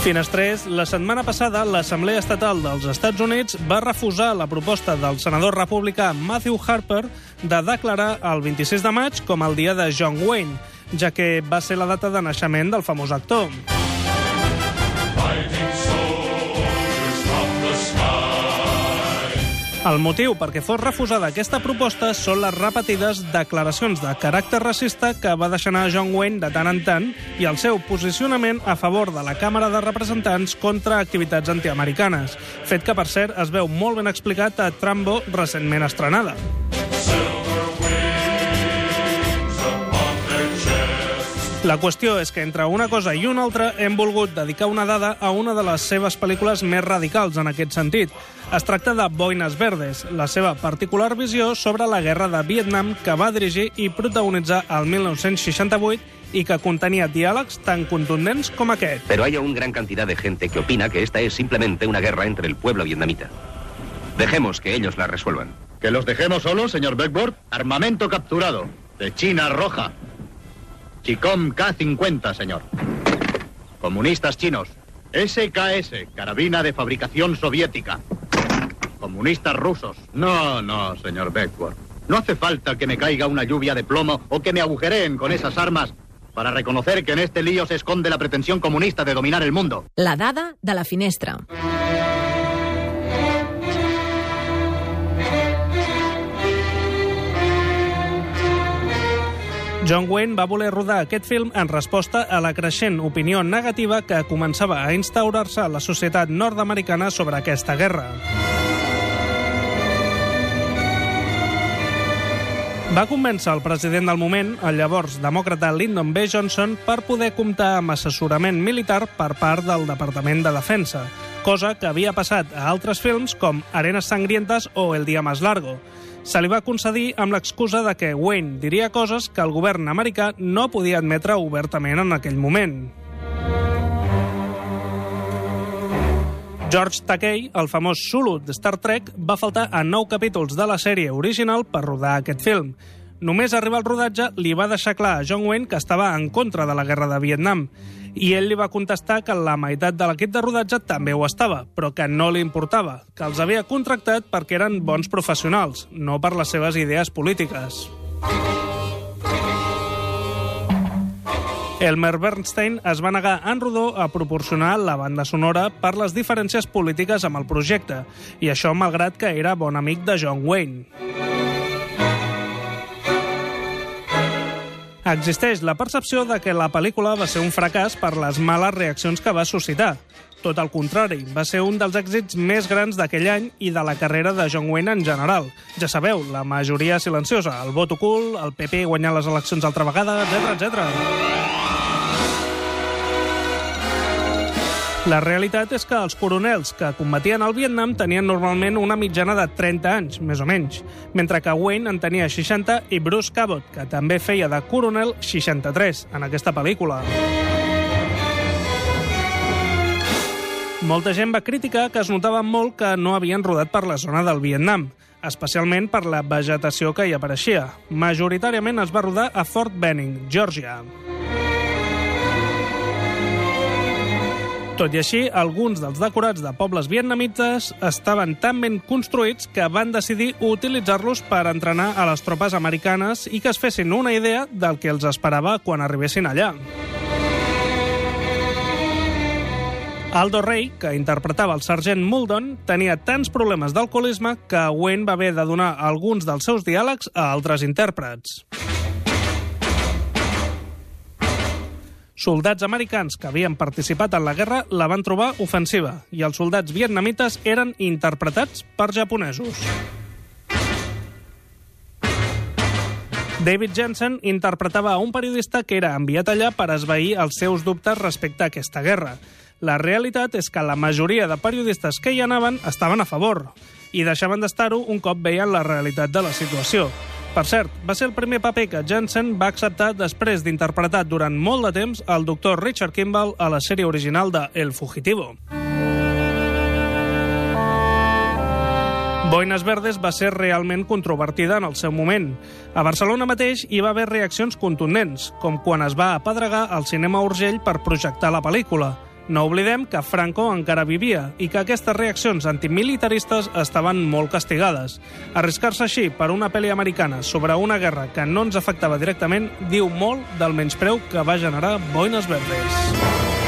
Finestrés, la setmana passada l'Assemblea Estatal dels Estats Units va refusar la proposta del senador republicà Matthew Harper de declarar el 26 de maig com el dia de John Wayne, ja que va ser la data de naixement del famós actor. El motiu perquè fos refusada aquesta proposta són les repetides declaracions de caràcter racista que va deixar anar John Wayne de tant en tant i el seu posicionament a favor de la Càmera de Representants contra activitats antiamericanes, fet que, per cert, es veu molt ben explicat a Trambo recentment estrenada. La qüestió és que entre una cosa i una altra hem volgut dedicar una dada a una de les seves pel·lícules més radicals en aquest sentit. Es tracta de Boines Verdes, la seva particular visió sobre la guerra de Vietnam que va dirigir i protagonitzar el 1968 i que contenia diàlegs tan contundents com aquest. Pero hay aún gran cantidad de gente que opina que esta es simplemente una guerra entre el pueblo vietnamita. Dejemos que ellos la resuelvan. ¿Que los dejemos solos, señor Beckford? Armamento capturado. De China Roja. Chicom K-50, señor. Comunistas chinos. SKS, carabina de fabricación soviética. Comunistas rusos. No, no, señor Beckford. No hace falta que me caiga una lluvia de plomo o que me agujereen con esas armas para reconocer que en este lío se esconde la pretensión comunista de dominar el mundo. La dada de la finestra. John Wayne va voler rodar aquest film en resposta a la creixent opinió negativa que començava a instaurar-se a la societat nord-americana sobre aquesta guerra. Va convèncer el president del moment, el llavors demòcrata Lyndon B. Johnson, per poder comptar amb assessorament militar per part del Departament de Defensa, cosa que havia passat a altres films com Arenas Sangrientas o El dia más largo. Se li va concedir amb l'excusa de que Wayne diria coses que el govern americà no podia admetre obertament en aquell moment. George Takei, el famós Sulu de Star Trek, va faltar a nou capítols de la sèrie original per rodar aquest film. Només arribar al rodatge li va deixar clar a John Wayne que estava en contra de la guerra de Vietnam i ell li va contestar que la meitat de l'equip de rodatge també ho estava, però que no li importava, que els havia contractat perquè eren bons professionals, no per les seves idees polítiques. Elmer Bernstein es va negar en rodó a proporcionar la banda sonora per les diferències polítiques amb el projecte, i això malgrat que era bon amic de John Wayne. Existeix la percepció de que la pel·lícula va ser un fracàs per les males reaccions que va suscitar. Tot el contrari, va ser un dels èxits més grans d'aquell any i de la carrera de John Wayne en general. Ja sabeu, la majoria silenciosa, el vot ocult, el PP guanyar les eleccions altra vegada, etc etc. La realitat és que els coronels que combatien al Vietnam tenien normalment una mitjana de 30 anys, més o menys, mentre que Wayne en tenia 60 i Bruce Cabot, que també feia de coronel, 63, en aquesta pel·lícula. Molta gent va criticar que es notava molt que no havien rodat per la zona del Vietnam, especialment per la vegetació que hi apareixia. Majoritàriament es va rodar a Fort Benning, Georgia. Tot i així, alguns dels decorats de pobles vietnamites estaven tan ben construïts que van decidir utilitzar-los per entrenar a les tropes americanes i que es fessin una idea del que els esperava quan arribessin allà. Aldo Rey, que interpretava el sergent Muldon, tenia tants problemes d'alcoholisme que Wayne va haver de donar alguns dels seus diàlegs a altres intèrprets. Soldats americans que havien participat en la guerra la van trobar ofensiva i els soldats vietnamites eren interpretats per japonesos. David Jensen interpretava un periodista que era enviat allà per esvair els seus dubtes respecte a aquesta guerra. La realitat és que la majoria de periodistes que hi anaven estaven a favor i deixaven d'estar-ho un cop veien la realitat de la situació. Per cert, va ser el primer paper que Jensen va acceptar després d'interpretar durant molt de temps el doctor Richard Kimball a la sèrie original de El Fugitivo. Boines Verdes va ser realment controvertida en el seu moment. A Barcelona mateix hi va haver reaccions contundents, com quan es va apedregar al cinema Urgell per projectar la pel·lícula. No oblidem que Franco encara vivia i que aquestes reaccions antimilitaristes estaven molt castigades. Arriscar-se així per una pel·li americana sobre una guerra que no ens afectava directament diu molt del menyspreu que va generar Boines Verdes.